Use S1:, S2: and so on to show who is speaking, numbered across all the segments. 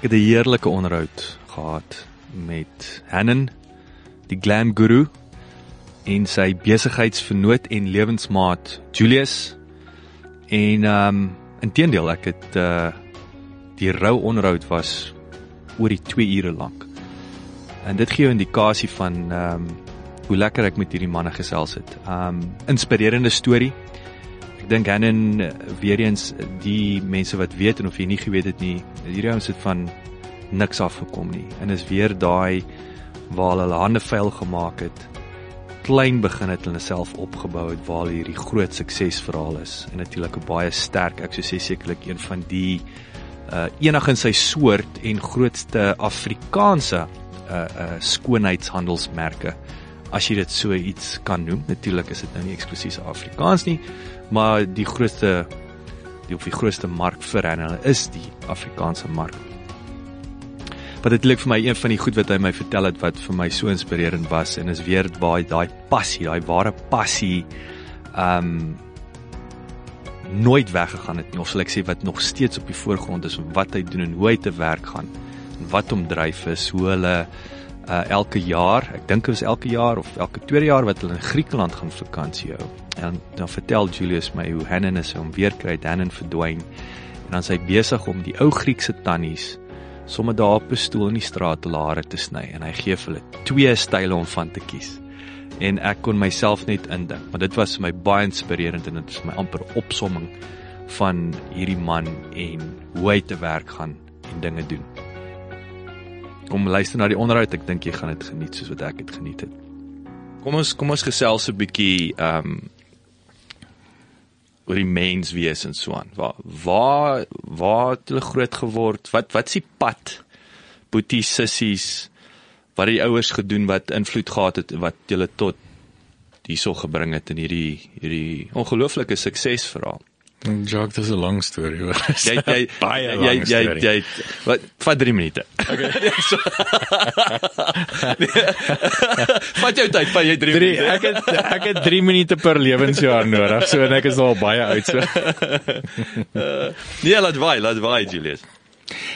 S1: Ek het 'n heerlike onderhoud gehad met Hannen, die glam guru en sy besigheidsvernoot en lewensmaat Julius. En ehm um, inteendeel ek het uh die rou onderhoud was oor die 2 ure lank. En dit gee jou 'n indikasie van ehm um, hoe lekker ek met hierdie manne gesels het. Ehm um, inspirerende storie. Dink Hannen uh, weer eens die mense wat weet en of jy nie geweet het nie, hierdie ouens het van niks af gekom nie. En is weer daai waar hulle hande vuil gemaak het. Klein begin het hulle self opgebou het waar hierdie groot suksesverhaal is en natuurlik 'n baie sterk, ek sou sê sekerlik een van die uh enig in sy soort en grootste Afrikaanse uh uh skoonheidshandelsmerke as jy dit so iets kan noem. Natuurlik is dit nou nie eksklusief Afrikaans nie, maar die grootste die of die grootste mark vir hulle is die Afrikaanse mark. Wat dit lyk vir my een van die goed wat hy my vertel het wat vir my so inspirerend was en is weer daai daai passie, daai ware passie um nooit weggegaan het nie of sal ek sê wat nog steeds op die voorgrond is wat hy doen en hoe hy te werk gaan en wat hom dryf is hoe hulle uh, elke jaar, ek dink dit was elke jaar of elke tweede jaar wat hulle in Griekeland gaan vakansie hou. En dan vertel Julius my hoe Hannon is om weer kry Hannon verdwyn en dan sy besig om die ou Griekse tannies sommer daar op 'n stoel in die straat hare te sny en hy gee hulle twee style om van te kies en ek kon myself net indink maar dit was vir my baie inspirerend en dit is my amper opsomming van hierdie man en hoe hy te werk gaan en dinge doen. Kom luister na die onderhoud, ek dink jy gaan dit geniet soos wat ek dit geniet het. Kom ons kom ons gesels 'n bietjie ehm um, oor die mens wees en so aan. Waar waar waar het hulle groot geword? Wat wat is die pad? Boetie sissies wat die ouers gedoen wat invloed gehad het wat hulle tot hierso gebring het in hierdie hierdie ongelooflike suksesverhaal.
S2: Jacques, dis 'n lang storie hoor.
S1: Jy jy
S2: baie
S1: jy
S2: lang
S1: jy
S2: storie.
S1: jy wat vat 3 minute.
S2: Okay.
S1: Vat jou tyd, vat jy 3
S2: Drie,
S1: minute.
S2: ek het ek het 3 minute per lewensjaar nodig. So en ek is al baie oud so.
S1: Nee, laat vaai, laat vaai Julius.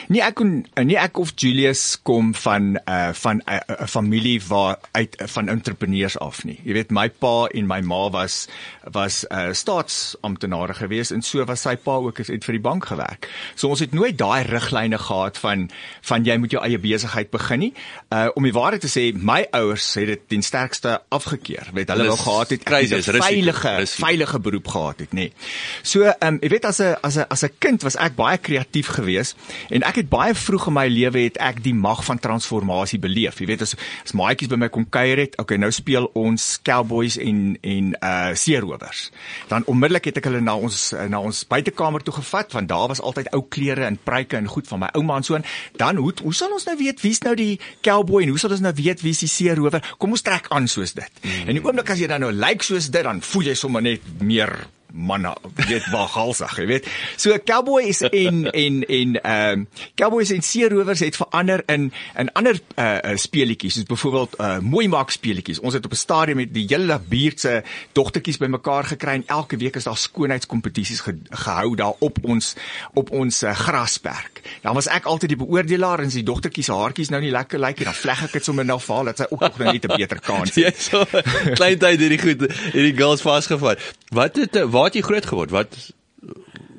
S3: Nie ek kon nie ek of Julius kom van uh van 'n uh, familie waar uit uh, van entrepreneurs af nie. Jy weet my pa en my ma was was uh staatsamptenare gewees en so was sy pa ook het vir die bank gewerk. So ons het nooit daai riglyne gehad van van jy moet jou eie besigheid begin nie. Uh om die waarheid te sê, my ouers het dit ten sterkste afgekeur. Weet hulle wou gehad het 'n veilige
S1: risiko.
S3: veilige beroep gehad het, nê. Nee. So, ehm um, jy weet as 'n as 'n as 'n kind was ek baie kreatief geweest en ek het baie vroeg in my lewe het ek die mag van transformasie beleef. Jy weet as as maatjies by my kom kuier het, okay, nou speel ons cowboys en en uh seerowers. Dan onmiddellik het ek hulle na ons na ons buitekamer toe gevat want daar was altyd ou klere en pruike en goed van my ouma en so en dan hoe hoe sal ons nou weet wie's nou die cowboy en hoe sal ons nou weet wie's die seerower? Kom ons trek aan soos dit. Mm. En die oomblik as jy dan nou lyk like soos dit, dan voel jy sommer net meer manne weet waar galsag jy weet. So cowboys en en en ehm um, cowboys en seerowers het verander in in ander uh, uh speletjies soos byvoorbeeld uh mooi maak speletjies ons het op 'n stadium met die hele buurt se dogtertjies bymekaar gekry en elke week is daar skoonheidskompetisies ge, gehou daar op ons op ons uh, grasperk. Dan was ek altyd die beoordelaar en as die dogtertjies se haartjies nou nie lekker lyk nie dan vleg ek dit sommer nou vir haar dat sy ook nog net 'n beter kans het.
S1: So klein tyd hierdie goed hierdie girls vasgevat. Wat het waar het jy groot geword? Wat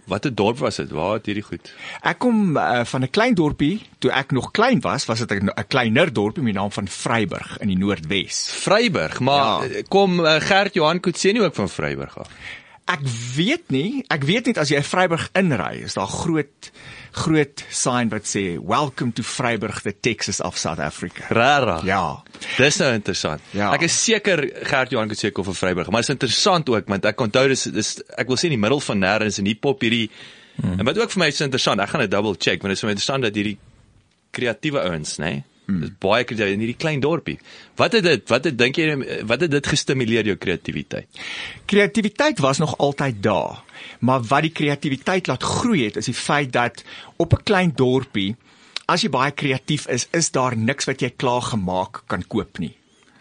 S1: wat 'n dorp was dit? Waar het hierdie goed?
S3: Ek kom uh, van 'n klein dorpie, toe ek nog klein was, was dit 'n kleiner dorpie met die naam van Vryburg in die Noordwes.
S1: Vryburg, maar
S3: Ja.
S1: kom uh, Gert Johan Kutse ook van Vryburg af.
S3: Ek weet nie, ek weet net as jy Vryburg inry, is daar groot groot sign wat sê welcome to Vryburg the Texas of South Africa.
S1: Rara.
S3: Ja.
S1: Dis nou interessant.
S3: Ja.
S1: Ek is seker Gert Johan Kutse kom van Vryburg, maar dit is interessant ook want ek onthou dis dis ek wil sê in die middel van nêrens en hier pop hierdie Hmm. En wat ook vir my is interessant, ek gaan dit double check, want dit is vir my interessant dat hierdie kreatiewe ouens, nê? Nee? Hmm. Dis baie kreatief in hierdie klein dorpie. Wat het dit wat het dink jy wat het dit gestimuleer jou kreatiwiteit?
S3: Kreatiwiteit was nog altyd daar, maar wat die kreatiwiteit laat groei het is die feit dat op 'n klein dorpie as jy baie kreatief is, is daar niks wat jy klaar gemaak kan koop nie.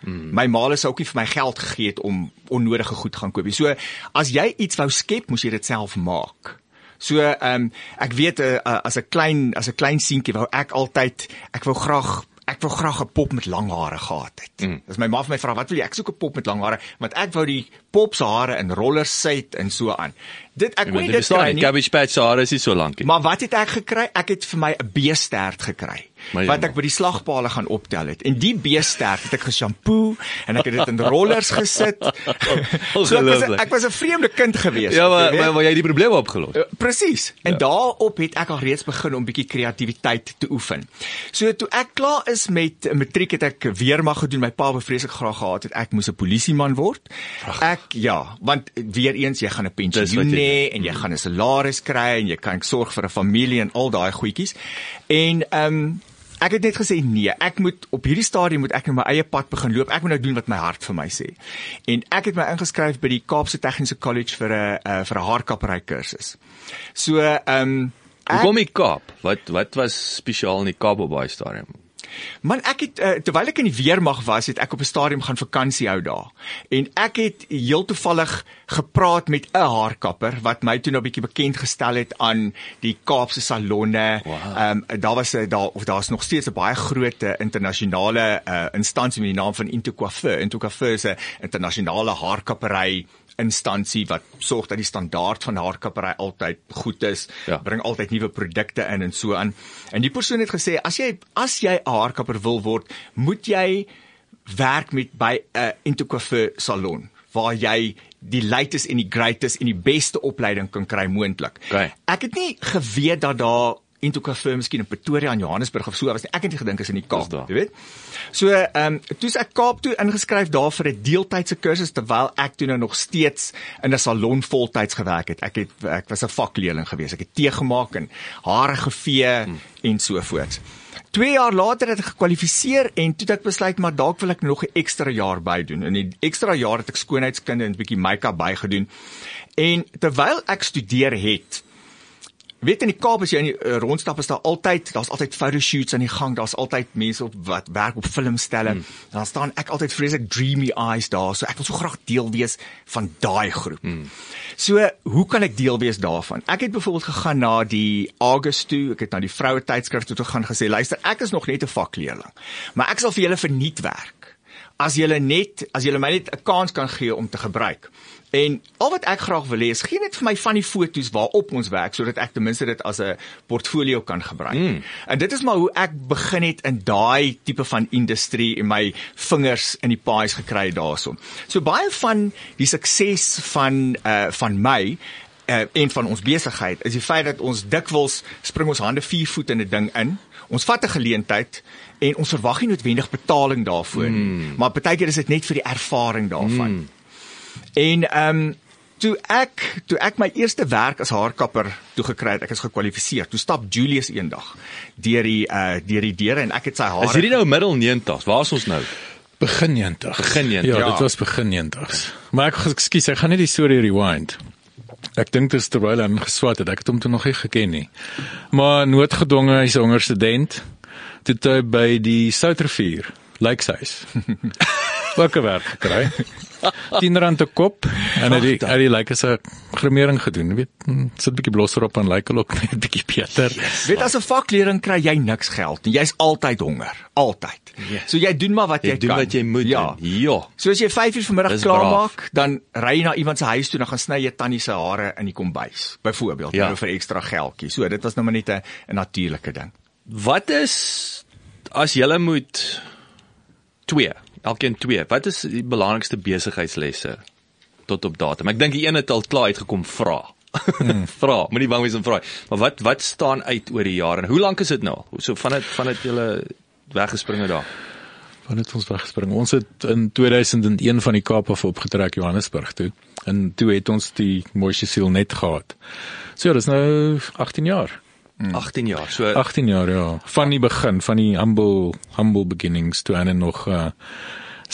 S3: Hmm. My ma het ook nie vir my geld gegee het om onnodige goed gaan koop nie. So as jy iets wou skep, moes jy dit self maak. So ehm um, ek weet uh, as 'n klein as 'n klein seentjie wou ek altyd ek wou graag ek wou graag 'n pop met lang hare gehad het. Mm. Dis my ma vir my vra wat wil jy? Ek soek 'n pop met lang hare want ek wou die pop se hare in rollers sit en so aan. Dit ek kon dit kry nie.
S1: Cabbage patch se hare is nie so lank nie.
S3: Maar wat het ek gekry? Ek het vir my 'n beestert gekry wat ek by die slagpale gaan optel het. En die beestert het ek geshampoo en ek het dit in rollers gesit. so ek was ek was 'n vreemde kind gewees.
S1: Ja, maar maar, maar jy het die probleem opgelos. Uh,
S3: Presies. En ja. daarop het ek al reeds begin om bietjie kreatiwiteit te oefen. So toe ek klaar is met matriek het ek weer mag gedoen. My pa wou vreeslik graag gehad het ek moes 'n polisieman word. Ek ja, want weer eens jy gaan 'n pensioen hê en jy gaan 'n salaris kry en jy kan sorg vir 'n familie en al daai goedjies. En ehm um, Ek het net gesê nee, ek moet op hierdie stadium moet ek nou my eie pad begin loop. Ek moet nou doen wat my hart vir my sê. En ek het my ingeskryf by die Kaapse Tegniese College vir 'n vir 'n haarkappery kursus. So, ehm um,
S1: Hoekom die Kaap? Wat wat was spesiaal in die Kaap op baie stadium?
S3: Man ek het uh, terwyl ek in die weermag was, het ek op 'n stadium gaan vakansie hou daar. En ek het heel toevallig gepraat met 'n haarkapper wat my toe nou 'n bietjie bekend gestel het aan die Kaapse salonne. Ehm wow. um, daar was 'n daar of daar's nog steeds 'n baie groot internasionale uh, instansie met die naam van Into Coiffeur. Into Coiffeur is 'n internasionale haarkappery instansie wat sorg dat die standaard van haarkappery altyd goed is, ja. bring altyd nuwe produkte in en so aan. En die persoon het gesê as jy as jy 'n haarkapper wil word, moet jy werk met by 'n Intercoiffeur salon waar jy die latest en die greatest en die beste opleiding kan kry moontlik.
S1: Okay.
S3: Ek het nie geweet dat daar into cafe miskien in Pretoria en Johannesburg of so was nie. Ek het nie gedink is in die Kaap, jy weet. So, ehm um, toe's ek Kaap toe ingeskryf daar vir 'n deeltydse kursus terwyl ek toe nou nog steeds in 'n salon voltyds gewerk het. Ek het ek was 'n vakleerling gewees. Ek het tee gemaak en hare gevee hmm. en so voort. 2 jaar later het ek gekwalifiseer en toe het ek besluit maar dalk wil ek nog 'n ekstra jaar bydoen. In die ekstra jaar het ek skoonheidskunde en 'n bietjie make-up bygedoen. En terwyl ek studeer het, weet in die Kaap as jy in die uh, rondstap is daar altyd daar's altyd photoshoots aan die gang daar's altyd mense op wat werk op filmstelle mm. dan staan ek altyd vreeslik dreamy eyes daar so ek wil so graag deel wees van daai groep mm. so hoe kan ek deel wees daarvan ek het byvoorbeeld gegaan na die August toe ek het na die vroue tydskrif toe gegaan gesê luister ek is nog net 'n vakleerling maar ek sal vir julle verniet werk as julle net as julle my net 'n kans kan gee om te gebruik En al wat ek graag wil hê is gee net vir my van die foto's waarop ons werk sodat ek ten minste dit as 'n portfolio kan gebruik. Mm. En dit is maar hoe ek begin het in daai tipe van industrie en my vingers in die pies gekry daarso. So baie van die sukses van uh van my uh en van ons besigheid is die feit dat ons dikwels spring ons hande vier voet in 'n ding in. Ons vat 'n geleentheid en ons verwag nie noodwendig betaling daarvoor nie. Mm. Maar partykeer is dit net vir die ervaring daarvan. Mm. En ehm um, toe ek toe ek my eerste werk as haarkapper toe gekry het, ek is gekwalifiseer. Toe stap Julius eendag deur die uh deur die deure en ek het sy hare
S1: Is hierdie nou middel 90s? Waar is ons nou?
S2: Begin 90.
S1: Begin 90.
S2: Ja, ja, dit was begin 90s. Maar ek ekskuus, ek gaan net die storie rewind. Ek dink dit is terwyl hy geswat het. Ek het hom toe nog nie geken nie. Maar noodgedwonge hy's 'n honger student. Toe hy by die Soutrivier, Lakeside. Werk gekry. 10 rand 'n kop en hy het hy lyk as 'n gremering gedoen, weet, hm, sit 'n bietjie blosser op en lyk ook net 'n bietjie beter.
S3: Yes, weet as 'n vakleerling kry jy niks geld en jy's altyd honger, altyd. Yes. So jy doen maar wat jy,
S1: jy doen
S3: kan.
S1: wat jy moet
S3: ja.
S1: doen. Ja.
S3: So as jy 5 uur vanmiddag klaar maak, dan ry jy na iemand se huis toe en dan gaan sny jy tannie se hare in die kombuis, byvoorbeeld, ja. vir ekstra geldjie. So dit was nou maar net 'n natuurlike ding.
S1: Wat is as jy moet 2 elkeen twee. Wat is die belangrikste besigheidslesse tot op datum? Ek dink die een het al klaar uitgekom vra. Hmm. vra, moenie bang wees om vra. Maar wat wat staan uit oor die jare en hoe lank is dit nou? So van dit van dit julle weggespring het daar.
S2: Wanneer het ons weggespring? Ons het in 2001 van die Kaap af opgetrek Johannesburg toe. En toe het ons die mooiste siel net gehad. So ja, dis nou 18 jaar.
S1: 18 jaar. So
S2: 18 jaar ja, van die begin, van die humble humble beginnings toe en nog uh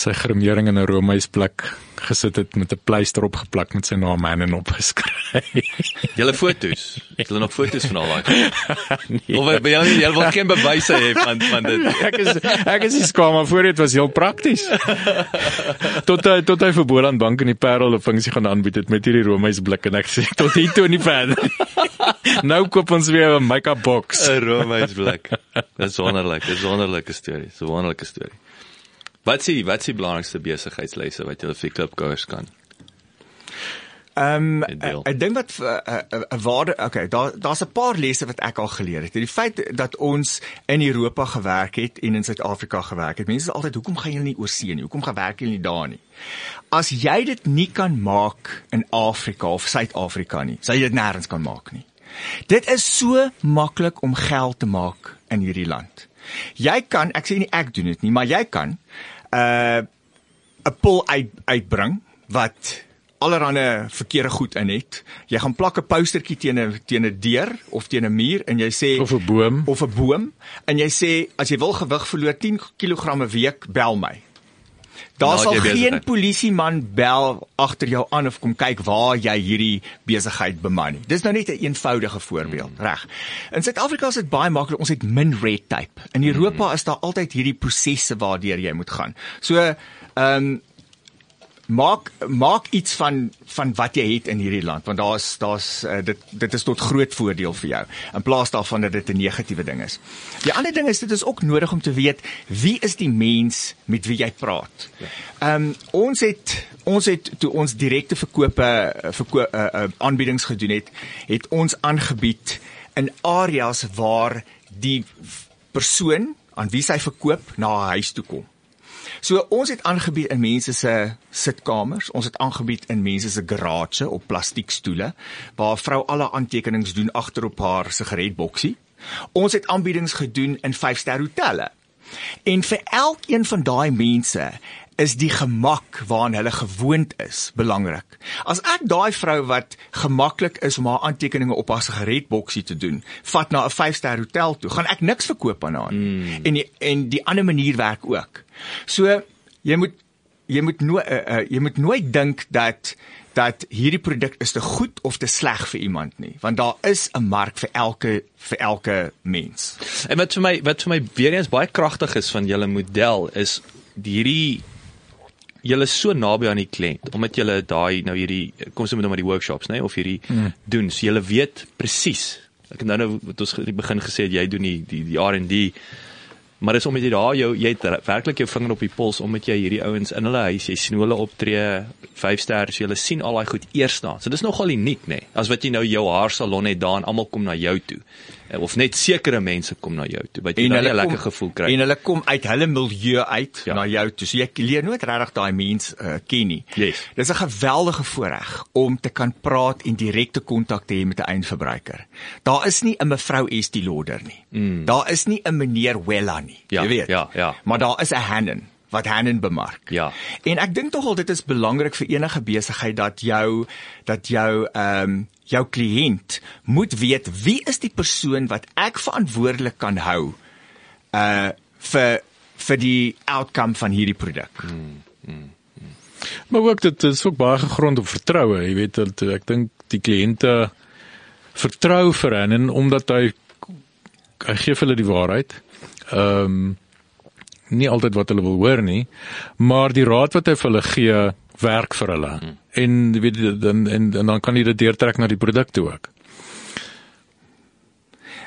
S2: sy grimering in 'n Romeis plek gesit het met 'n pleister opgeplak met sy naam en opgeskryf.
S1: julle foto's. Het hulle nog foto's van al daai? nee. Of by jou jy wil geen bewyse hê van van dit.
S2: ek is ek is skaam maar voor dit was heel prakties. tot hy tot hy vir Boland Bank in die Parel 'n funksie gaan aanbied het met hierdie Romeis blik en ek sê tot hier toe nie verder. nou koop ons weer 'n make-up box.
S1: 'n Romeis blik. Dis wonderlik, dis wonderlike storie. 'n wonderlike storie. Wat sê wat sê belangrikste besigheidslesse wat jy vir klipkouers kan?
S3: Ehm um, ek dink wat 'n waarde okay, daar daar's 'n paar lesse wat ek al geleer het. Die feit dat ons in Europa gewerk het en in Suid-Afrika gewerk het. Mense sê altyd hoekom gaan julle nie oor see nie? Hoekom gaan werk julle nie daar nie? As jy dit nie kan maak in Afrika of Suid-Afrika nie, sal jy dit nêrens kan maak nie. Dit is so maklik om geld te maak in hierdie land. Jy kan, ek sê nie ek doen dit nie, maar jy kan uh 'n pol uit uitbring wat allerhande verkeerde goed in het. Jy gaan plak 'n postertjie teen 'n teen 'n deur of teen 'n muur en jy sê
S2: Of 'n boom.
S3: of 'n boom en jy sê as jy wil gewig verloor 10 kg 'n week, bel my. Daar sal geen polisieman bel agter jou aan of kom kyk waar jy hierdie besigheid beman nie. Dis nou net 'n een eenvoudige voorbeeld,
S1: Hmm.
S3: reg. In Suid-Afrika is dit baie maklik. Ons het min red tape. In Europa
S1: Hmm.
S3: is daar altyd hierdie prosesse waardeur jy moet gaan. So, ehm um, maak maak iets van van wat jy het in hierdie land want daar's daar's uh, dit dit is tot groot voordeel vir jou in plaas daarvan dat dit 'n negatiewe ding is. Die ander ding is dit is ook nodig om te weet wie is die mens met wie jy praat. Ehm um, ons het ons het toe ons direkte verkope verkoop uh, uh, aanbiedings gedoen het, het ons aangebied in areas waar die persoon aan wie sy verkoop na haar huis toe kom. So ons het aangebied in mense se sitkamers, ons het aangebied in mense se garage op plastiekstoele waar 'n vrou alle aantekenings doen agter op haar sigaretboksie. Ons het aanbiedings gedoen in 5-ster hotelle. En vir elkeen van daai mense is die gemak waaraan hulle gewoond is belangrik. As ek daai vrou wat gemaklik is om haar aantekeninge op haar sigaretboksie te doen, vat na 'n 5-ster hotel toe, gaan ek niks verkoop aan haar nie. Mm. En die, en die ander manier werk ook. So jy moet jy moet nooit uh, uh, jy moet nooit dink dat dat hierdie produk is te goed of te sleg vir iemand nie, want daar is 'n mark vir elke vir elke mens.
S1: En wat vir my wat vir my weer eens baie kragtig is van julle model is hierdie julle is so naby aan die kliënt omdat julle daai nou hierdie kom ons moet nou maar die workshops nê of hierdie mm. doen. So julle weet presies ek het nou nou wat ons in die begin gesê het jy doen die die die R&D maar dis omdat jy daar jou jy het werklik jou vinger op die pols omdat jy hierdie ouens in hulle huis jy sien hulle optree 5 ster so jy sien al daai goed eers daar so dis nogal uniek nê as wat jy nou jou haarsalon het daar en almal kom na jou toe of net sekere mense kom na jou toe wat jy dan 'n lekker gevoel kry
S3: En hulle kom uit hulle milieu uit
S1: Ja.
S3: na jou toe. So jy leer nooit regtig daai mens uh, ken nie.
S1: Yes.
S3: Dis 'n geweldige voorreg om te kan praat en direkte kontak te hê met 'n eindverbruiker. Daar is nie 'n mevrou Estie Lauder nie. Mm. Daar is nie 'n meneer Wella nie.
S1: Ja,
S3: jy weet.
S1: ja, ja.
S3: Maar daar is 'n Hannen wat Hannen bemark.
S1: Ja.
S3: En ek dink tog al dit is belangrik vir enige besigheid dat jou dat jou ehm um, jou kliënt moet weet wie is die persoon wat ek verantwoordelik kan hou uh vir vir die outcome van hierdie produk. Hmm.
S2: Maar ook dit is ook baie gegrond op vertroue, jy weet dat ek dink die kliënte vertrou vir hen en omdat hy hy gee vir hulle die waarheid. Ehm um, nie altyd wat hulle wil hoor nie, maar die raad wat hy vir hulle gee werk vir hulle. Hmm. En jy weet dan en, en dan kan jy dit deurtrek na die produk toe ook.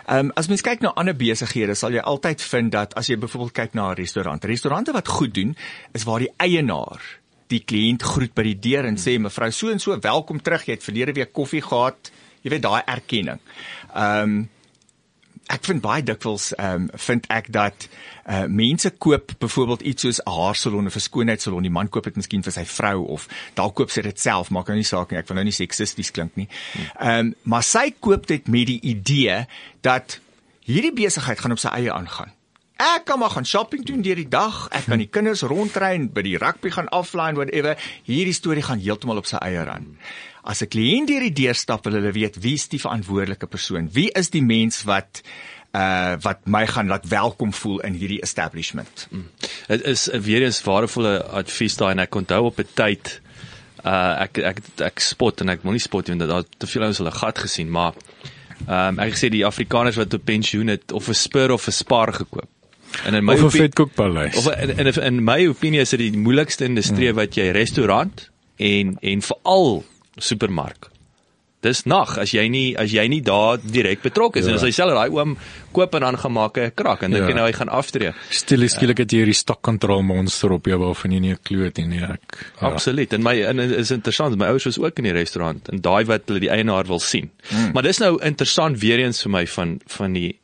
S3: Ehm um, as mens kyk na ander besighede, sal jy altyd vind dat as jy byvoorbeeld kyk na 'n restaurant, restaurante wat goed doen, is waar die eienaar die kliënt groet by die deur en sê mevrou so en so, welkom terug. Jy het verlede week koffie gehad. Jy weet daai erkenning. Ehm um, ek vind baie dikwels ehm um, vind ek dat uh mense koop byvoorbeeld iets soos 'n haarsalon of 'n skoonheidssalon. Die man koop dit miskien vir sy vrou of dalk koop sy dit self, maak nou nie saak nie. Ek wil nou nie seksisties klink nie. Ehm um, maar sy koop dit met die idee dat hierdie besigheid gaan op sy eie aangaan. Ek kan maar gaan shopping doen deur die dag. Ek kan die kinders rondry en by die rugby gaan aflaai en whatever. Hierdie storie gaan heeltemal op sy eie ran. As 'n kliënt deur die deur stap, wil hulle weet wie is die verantwoordelike persoon? Wie is die mens wat uh wat my gaan laat welkom voel in hierdie establishment?
S1: Dit is 'n weer eens waardevolle advies daai en ek onthou op 'n tyd uh ek ek ek spot en ek wil nie spot want daar te veel ouens hulle gat gesien, maar ehm um, ek gesê die Afrikaners wat op pensioen het of 'n spur of 'n spaar gekoop. En in my
S2: Of 'n vetkoekpaleis.
S1: Of in in, in my opinie is dit die moeilikste industrie
S2: Hmm.
S1: wat jy restaurant en en veral supermark. Dis nag as jy nie as jy nie daar direk betrokke is
S2: Ja.
S1: en as hy self daai oom koop en dan gemaak 'n krak en dink
S2: Ja.
S1: jy nou hy gaan aftree.
S2: Stil skielik het jy hierdie stokkontrol monster op jou waarvan jy nie 'n klou het nie. Nee, ek.
S1: Ja. Absoluut. En my en is interessant, my ouers was ook in die restaurant en daai wat hulle die eienaar wil sien. Mm. Maar dis nou interessant weer eens vir my van van die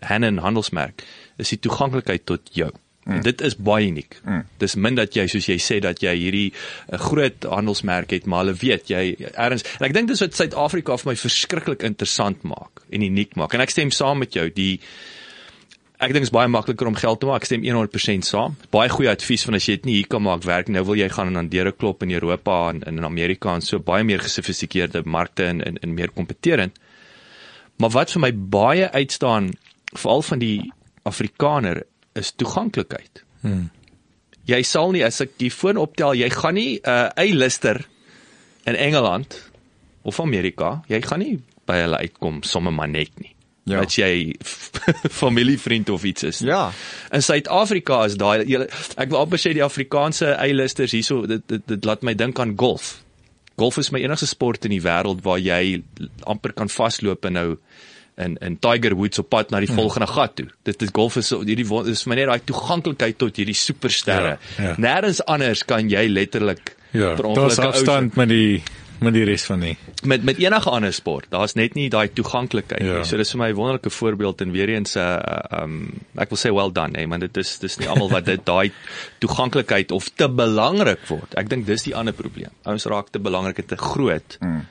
S1: Hannen handelsmerk is die toeganklikheid tot jou. Mm. Dit is baie uniek. Mm. Dis min dat jy soos jy sê dat jy hierdie uh, groot handelsmerk het, maar hulle weet jy ergens en ek dink dis wat Suid-Afrika vir my verskriklik interessant maak en uniek maak. En ek stem saam met jou, die ek dink is baie makliker om geld te maak. Ek stem 100% saam. Baie goeie advies van as jy dit nie hier kan maak werk, nou wil jy gaan aan deure klop in Europa en in Amerika en so baie meer gesofistikeerde markte en en, en meer kompeterend. Maar wat vir my baie uitstaan, veral van die Afrikaner, is toeganklikheid.
S2: Hmm.
S1: Jy sal nie as ek die foon optel, jy gaan nie 'n uh, eilister in Engeland of Amerika, jy gaan nie by hulle uitkom sommer maar net nie.
S3: Ja.
S1: Dat jy familievriend of iets is.
S3: Ja.
S1: In Suid-Afrika is daai ek wil amper sê die Afrikaanse eilisters hierso dit, dit dit laat my dink aan golf. Golf is my enigste sport in die wêreld waar jy amper kan vasloop en nou in in Tiger Woods op pad na die volgende gat toe. Dit is golf is hierdie is vir my net daai toeganklikheid tot hierdie supersterre.
S2: Ja, ja.
S1: Nêrens anders kan jy letterlik
S2: Ja,
S1: per ongeluk se-
S2: afstand met die met die res van die.
S1: met met enige ander sport. Daar's net nie daai toeganklikheid
S2: Ja.
S1: nie. So dis vir my 'n wonderlike voorbeeld en weer eens 'n uh, um ek wil sê well done, hey, man dit is dis nie almal wat dit daai toeganklikheid of te belangrik word. Ek dink dis die ander probleem. Ouens raak te belangrik en te groot. Mm.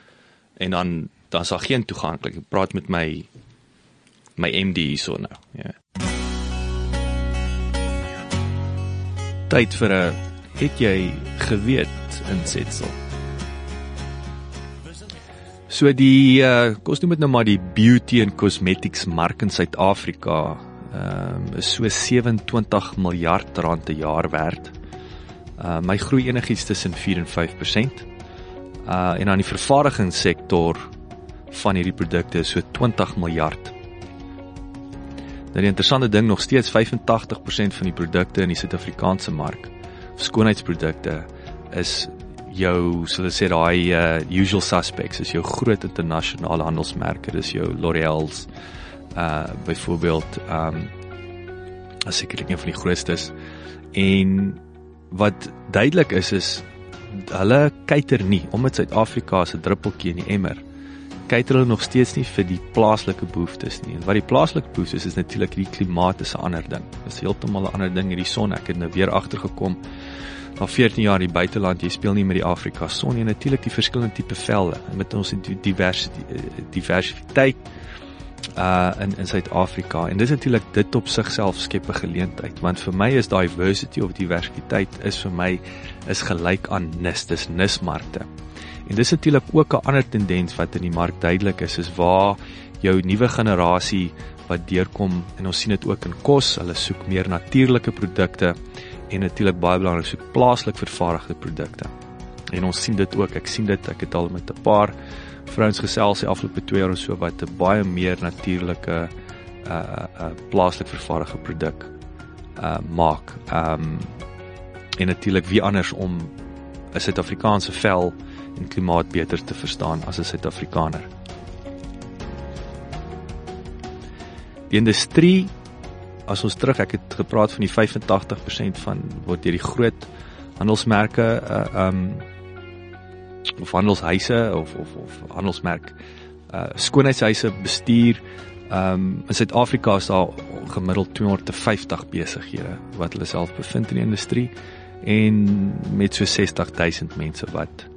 S1: En dan dan's daar geen toeganklikheid. Ek praat met my my MD hierso nou. Ja. Tyd vir 'n het jy geweet insetsel. So die uh kom ons noem dit nou maar die beauty and cosmetics mark in Suid-Afrika ehm um, is so 27 miljard rand per jaar werd. Uh my groei enigiets tussen 4 en 5%. Uh en aan die vervaardigingssektor van hierdie produkte is so 20 miljard. Nou die interessante ding nog steeds 85% van die produkte in die Suid-Afrikaanse mark, skoonheidsprodukte is jou ek sê daai uh, usual suspects is jou groot internasionale handelsmerke dis jou L'Oreal's uh byvoorbeeld um as sekerlik een van die grootstes en wat duidelik is is hulle kyker nie omdat Suid-Afrika se druppeltjie in die emmer kyker hulle nog steeds nie vir die plaaslike behoeftes nie. En wat die plaaslike behoeftes is, is natuurlik die klimaat is 'n ander ding. Dis heeltemal 'n ander ding hierdie son. Ek het nou weer agtergekom na 14 jaar in die buiteland, jy speel nie met die Afrika son nie. Natuurlik die verskillende tipe velde met ons divers diversiteit uh in in Suid-Afrika en dis natuurlik dit op sigself skep 'n geleentheid want vir my is diversity of diversiteit is vir my is gelyk aan nis dis nismarkte en dis natuurlik ook 'n ander tendens wat in die mark duidelik is is waar jou nuwe generasie wat deurkom en ons sien dit ook in kos hulle soek meer natuurlike produkte en natuurlik baie belangrik soek plaaslik vervaardigde produkte en ons sien dit ook ek sien dit ek het al met 'n paar vrouens gesels die afgelope 2 jaar of so wat 'n baie meer natuurlike uh uh plaaslik vervaardigde produk uh maak. Um en natuurlik wie anders om 'n Suid-Afrikaanse vel en klimaat beter te verstaan as 'n Suid-Afrikaner. Die industrie as ons terug ek het gepraat van die 85% van word deur die groot handelsmerke uh um of handelshuise of of of handelsmerk uh skoonheidshuise bestuur. Um in Suid-Afrika is daar gemiddeld 250 besighede wat hulle self bevind in die industrie en met so 60000 mense wat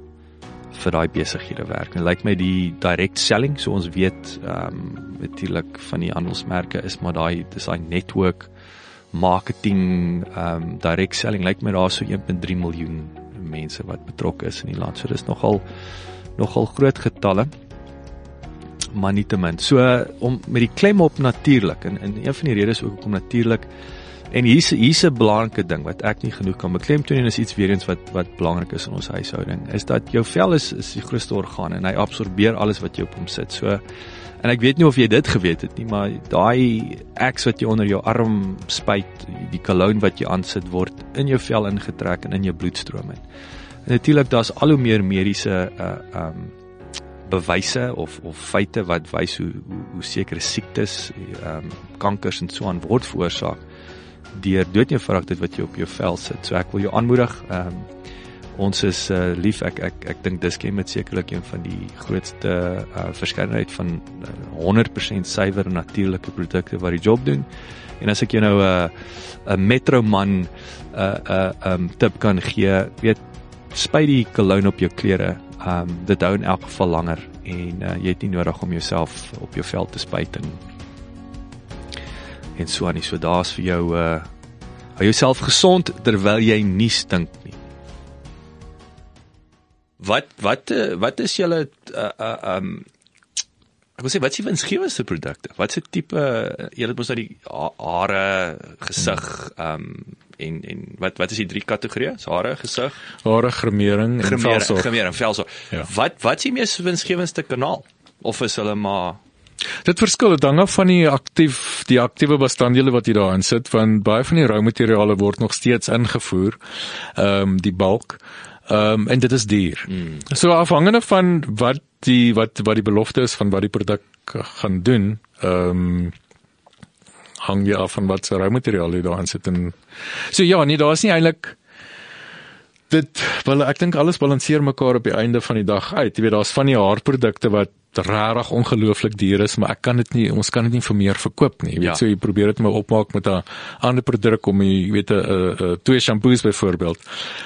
S1: vir daai besighede werk. En lyk like my die direct selling, so ons weet um natuurlik van die handelsmerke is maar daai dis daai netwerk marketing, ehm um, direct selling lyk my daar so 1.3 miljoen mense wat betrokke is in die land. So dis nogal nogal groot getalle. Maar nietemin. So om met die klem op natuurlik en in een van die redes ook om natuurlik En hier's hier's 'n belangrike ding wat ek nie genoeg kan beklemtoon en is iets weer eens wat wat belangrik is in ons huishouding is dat jou vel is is die grootste orgaan en hy absorbeer alles wat jy op hom sit. So en ek weet nie of jy dit geweet het nie, maar daai Axe wat jy onder jou arm spuit, die cologne wat jy aansit word in jou vel ingetrek en in jou bloedstroom in. En natuurlik daar's al hoe meer mediese uh um bewyse of of feite wat wys hoe hoe, hoe sekere siektes, ehm um, kankers en so aan word veroorsaak deur doodnoodig dit wat jy op jou vel sit. So ek wil jou aanmoedig. Ehm um, ons is uh, lief ek ek ek dink Dischem met sekerlik een van die grootste uh, verskeidenheid van uh, 100% suiwer natuurlike produkte wat die job doen. En as ek jou nou 'n uh, 'n metroman 'n uh, 'n uh, um tip kan gee, weet spuit die cologne op jou klere. Um dit hou in elk geval langer en uh, jy het nie nodig om jouself op jou vel te spuit en en so aan. So daar's vir jou uh hou jouself gesond terwyl jy nie stink nie. Wat wat uh, wat is julle uh, uh um ek wil sê wat is die winsgewendste produkte? Wat se tipe julle het mos nou die hare, gesig um en en wat wat is die drie kategorieë? Hare, gesig,
S2: hare, gremering en velsorg.
S1: Gremering, velsorg. Ja. Wat wat is die mees winsgewendste kanaal? Of is hulle maar
S2: Dit verskil dit hang af van die aktief die aktiewe bestanddele wat jy daarin sit want baie van die rou materiale word nog steeds ingevoer. Ehm um, die bulk. Ehm um, en dit is duur. Mm. So afhangende van wat die wat wat die belofte is van wat die produk gaan doen, ehm um, hang jy af van wat se rou materiale jy daarin sit en So ja, nee, daar is nie eintlik dit wel ek dink alles balanseer mekaar op die einde van die dag uit. Jy weet daar's van die haarprodukte wat regtig ongelooflik duur is, maar ek kan dit nie ons kan dit nie vir meer verkoop nie. Jy weet ja. so jy probeer dit maar opmaak met 'n ander produk om jy weet 'n twee shampoos byvoorbeeld.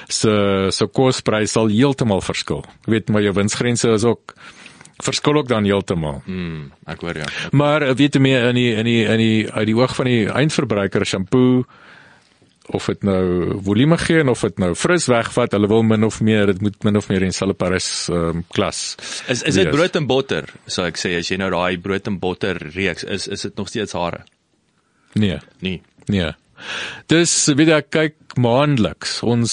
S2: So so kosprys sal heeltemal verskil. Jy weet maar jou winsgrense is ook verskil ook dan heeltemal.
S1: Mm, ek hoor ja.
S2: Ek maar weet jy meer in die in die in die uit die oog van die eindverbruiker shampoo of dit nou volume gee of dit nou fris wegvat, hulle wil min of meer, dit moet min of meer in selfe Paris ehm um, klas.
S1: Is is dit brood en botter? Sou ek sê as jy nou daai brood en botter reeks is is dit nog steeds hare?
S2: Nee.
S1: Nee.
S2: Nee. Dis weer kyk maandeliks ons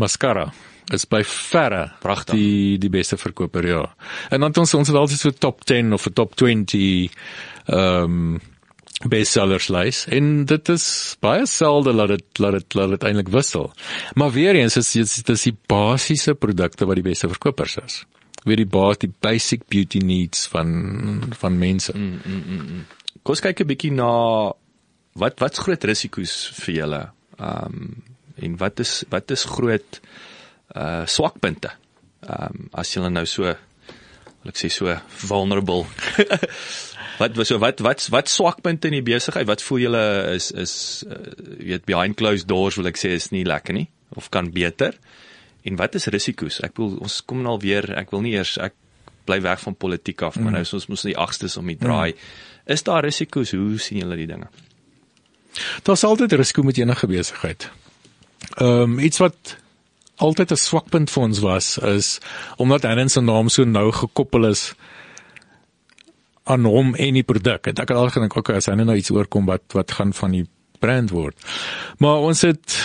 S2: mascara is by verre
S1: pragtig
S2: die die beste verkoper ja. En dan ons ons het altyd so top 10 of 'n top 20 ehm um, bestsellers lys en dit is baie selde dat dit laat dit laat dit eintlik wissel. Maar weer eens is dit dis die basiese produkte wat die beste verkopers is. Weer die baas die basic beauty needs van van mense. Mm, mm,
S1: mm, mm. Kom ons kyk 'n bietjie na wat wat's groot risiko's vir julle. Ehm um, en wat is wat is groot uh swakpunte. Ehm um, as jy nou so wil ek sê so vulnerable Wat so wat wat wat swakpunte in die besigheid? Wat voel julle is is uh, weet behind closed doors wil ek sê is nie lekker nie of kan beter? En wat is risiko's? Ek wil ons kom nou weer, ek wil nie eers ek bly weg van politiek af, maar mm. nou is ons mos nie agstes om die draai. Mm. Is daar risiko's? Hoe sien julle die dinge?
S2: Daar's altyd risiko met enige besigheid. Ehm um, iets wat altyd 'n swakpunt vir ons was is omdat Hannon se naam so nou gekoppel is aan hom en die produk. Ek het al gedink, okay, as hy nou iets oorkom wat wat gaan van die brand word. Maar ons het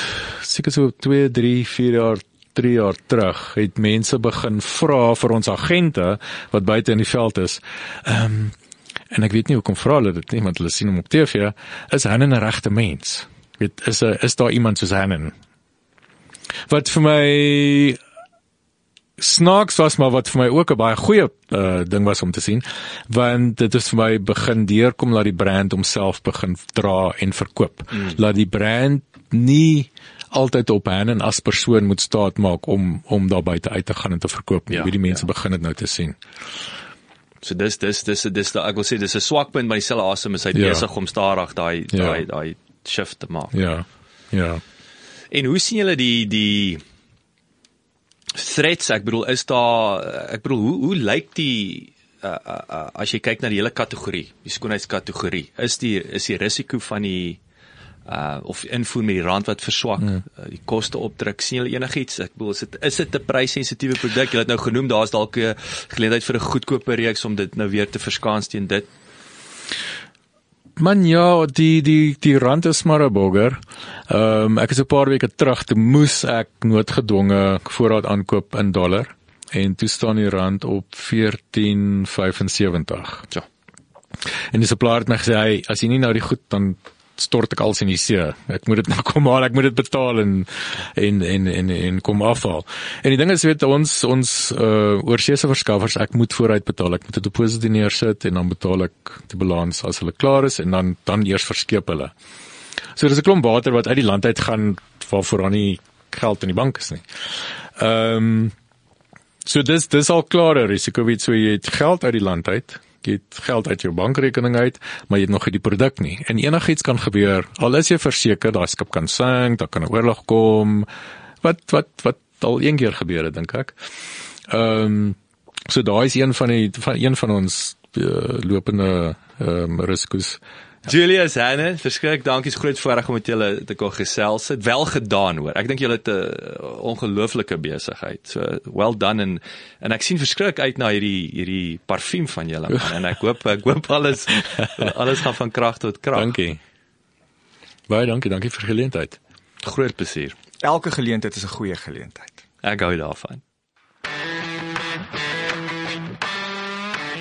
S2: seker so 2, 3, 4 jaar 3 jaar terug het mense begin vra vir ons agente wat buite in die veld is. Ehm um, en ek weet nie hoekom vra hulle dit nie, want hulle sien hom op TV. Is hy 'n regte mens? Weet is 'n is daar iemand soos hy? Wat vir my snaaks was maar wat vir my ook 'n baie goeie uh, ding was om te sien want dit het vir my begin deurkom dat die brand homself begin dra en verkoop mm. laat die brand nie altyd op hen en as persoon moet staat maak om om daar buite uit te gaan en te verkoop nie ja, wie die mense ja. begin dit nou te sien
S1: so dis dis dis dis da, ek wil sê dis 'n swak punt by dieselfde asem is hy ja. besig om stadig daai ja. daai daai shift te maak
S2: ja ja
S1: en hoe sien julle die die threats ek bedoel is daar ek bedoel hoe hoe lyk die uh, uh, uh, as jy kyk na die hele kategorie die skoonheidskategorie is die is die risiko van die uh of invoer met die rand wat verswak, mm. uh, die koste opdruk, sien julle enigiets? Ek bedoel, is dit is dit 'n prys-sensitiewe produk? Jy het nou genoem daar's dalk 'n geleentheid vir 'n goedkoper reeks om dit nou weer te verskans teen dit.
S2: Man ja, die die die rand is maar 'n bogger. Ehm um, ek is 'n paar weke terug te moes ek noodgedwonge voorraad aankoop in dollar en toe staan die rand op 14.75.
S1: Ja.
S2: En die supplier het my gesê, hey, as jy nie nou die goed dan stort ek alles in die see. Ek moet dit nou kom haal, ek moet dit betaal en en en en en kom afhaal. En die ding is weet ons ons uh oorseese verskaffers, ek moet vooruit betaal. Ek moet 'n deposito neersit en dan betaal ek die balans as hulle klaar is en dan dan eers verskeep hulle. So dis 'n klomp water wat uit die land uit gaan waarvoor dan nie geld in die bank is nie. Ehm um, so dis dis al klare risiko weet so jy het geld uit die land uit jy het geld uit jou bankrekening uit, maar jy het nog nie die produk nie. En enigiets kan gebeur. Al is jy verseker, daai skip kan sink, daar kan 'n oorlog kom. Wat wat wat al een keer gebeur het, dink ek. Ehm um, so daai is een van die van een van ons uh, lopende ehm um, risiko's.
S1: Julius Hanne, verskrik, dankie, groot voorreg om met julle te kon gesels. Dit wel gedaan hoor. Ek dink julle het 'n ongelooflike besigheid. So well done en en ek sien verskrik uit na hierdie hierdie parfuum van julle man en ek hoop ek hoop alles alles gaan van krag tot krag.
S2: Dankie. Baie dankie, dankie vir die geleentheid.
S1: Groot plesier.
S3: Elke geleentheid is 'n goeie geleentheid.
S1: Ek hou daarvan.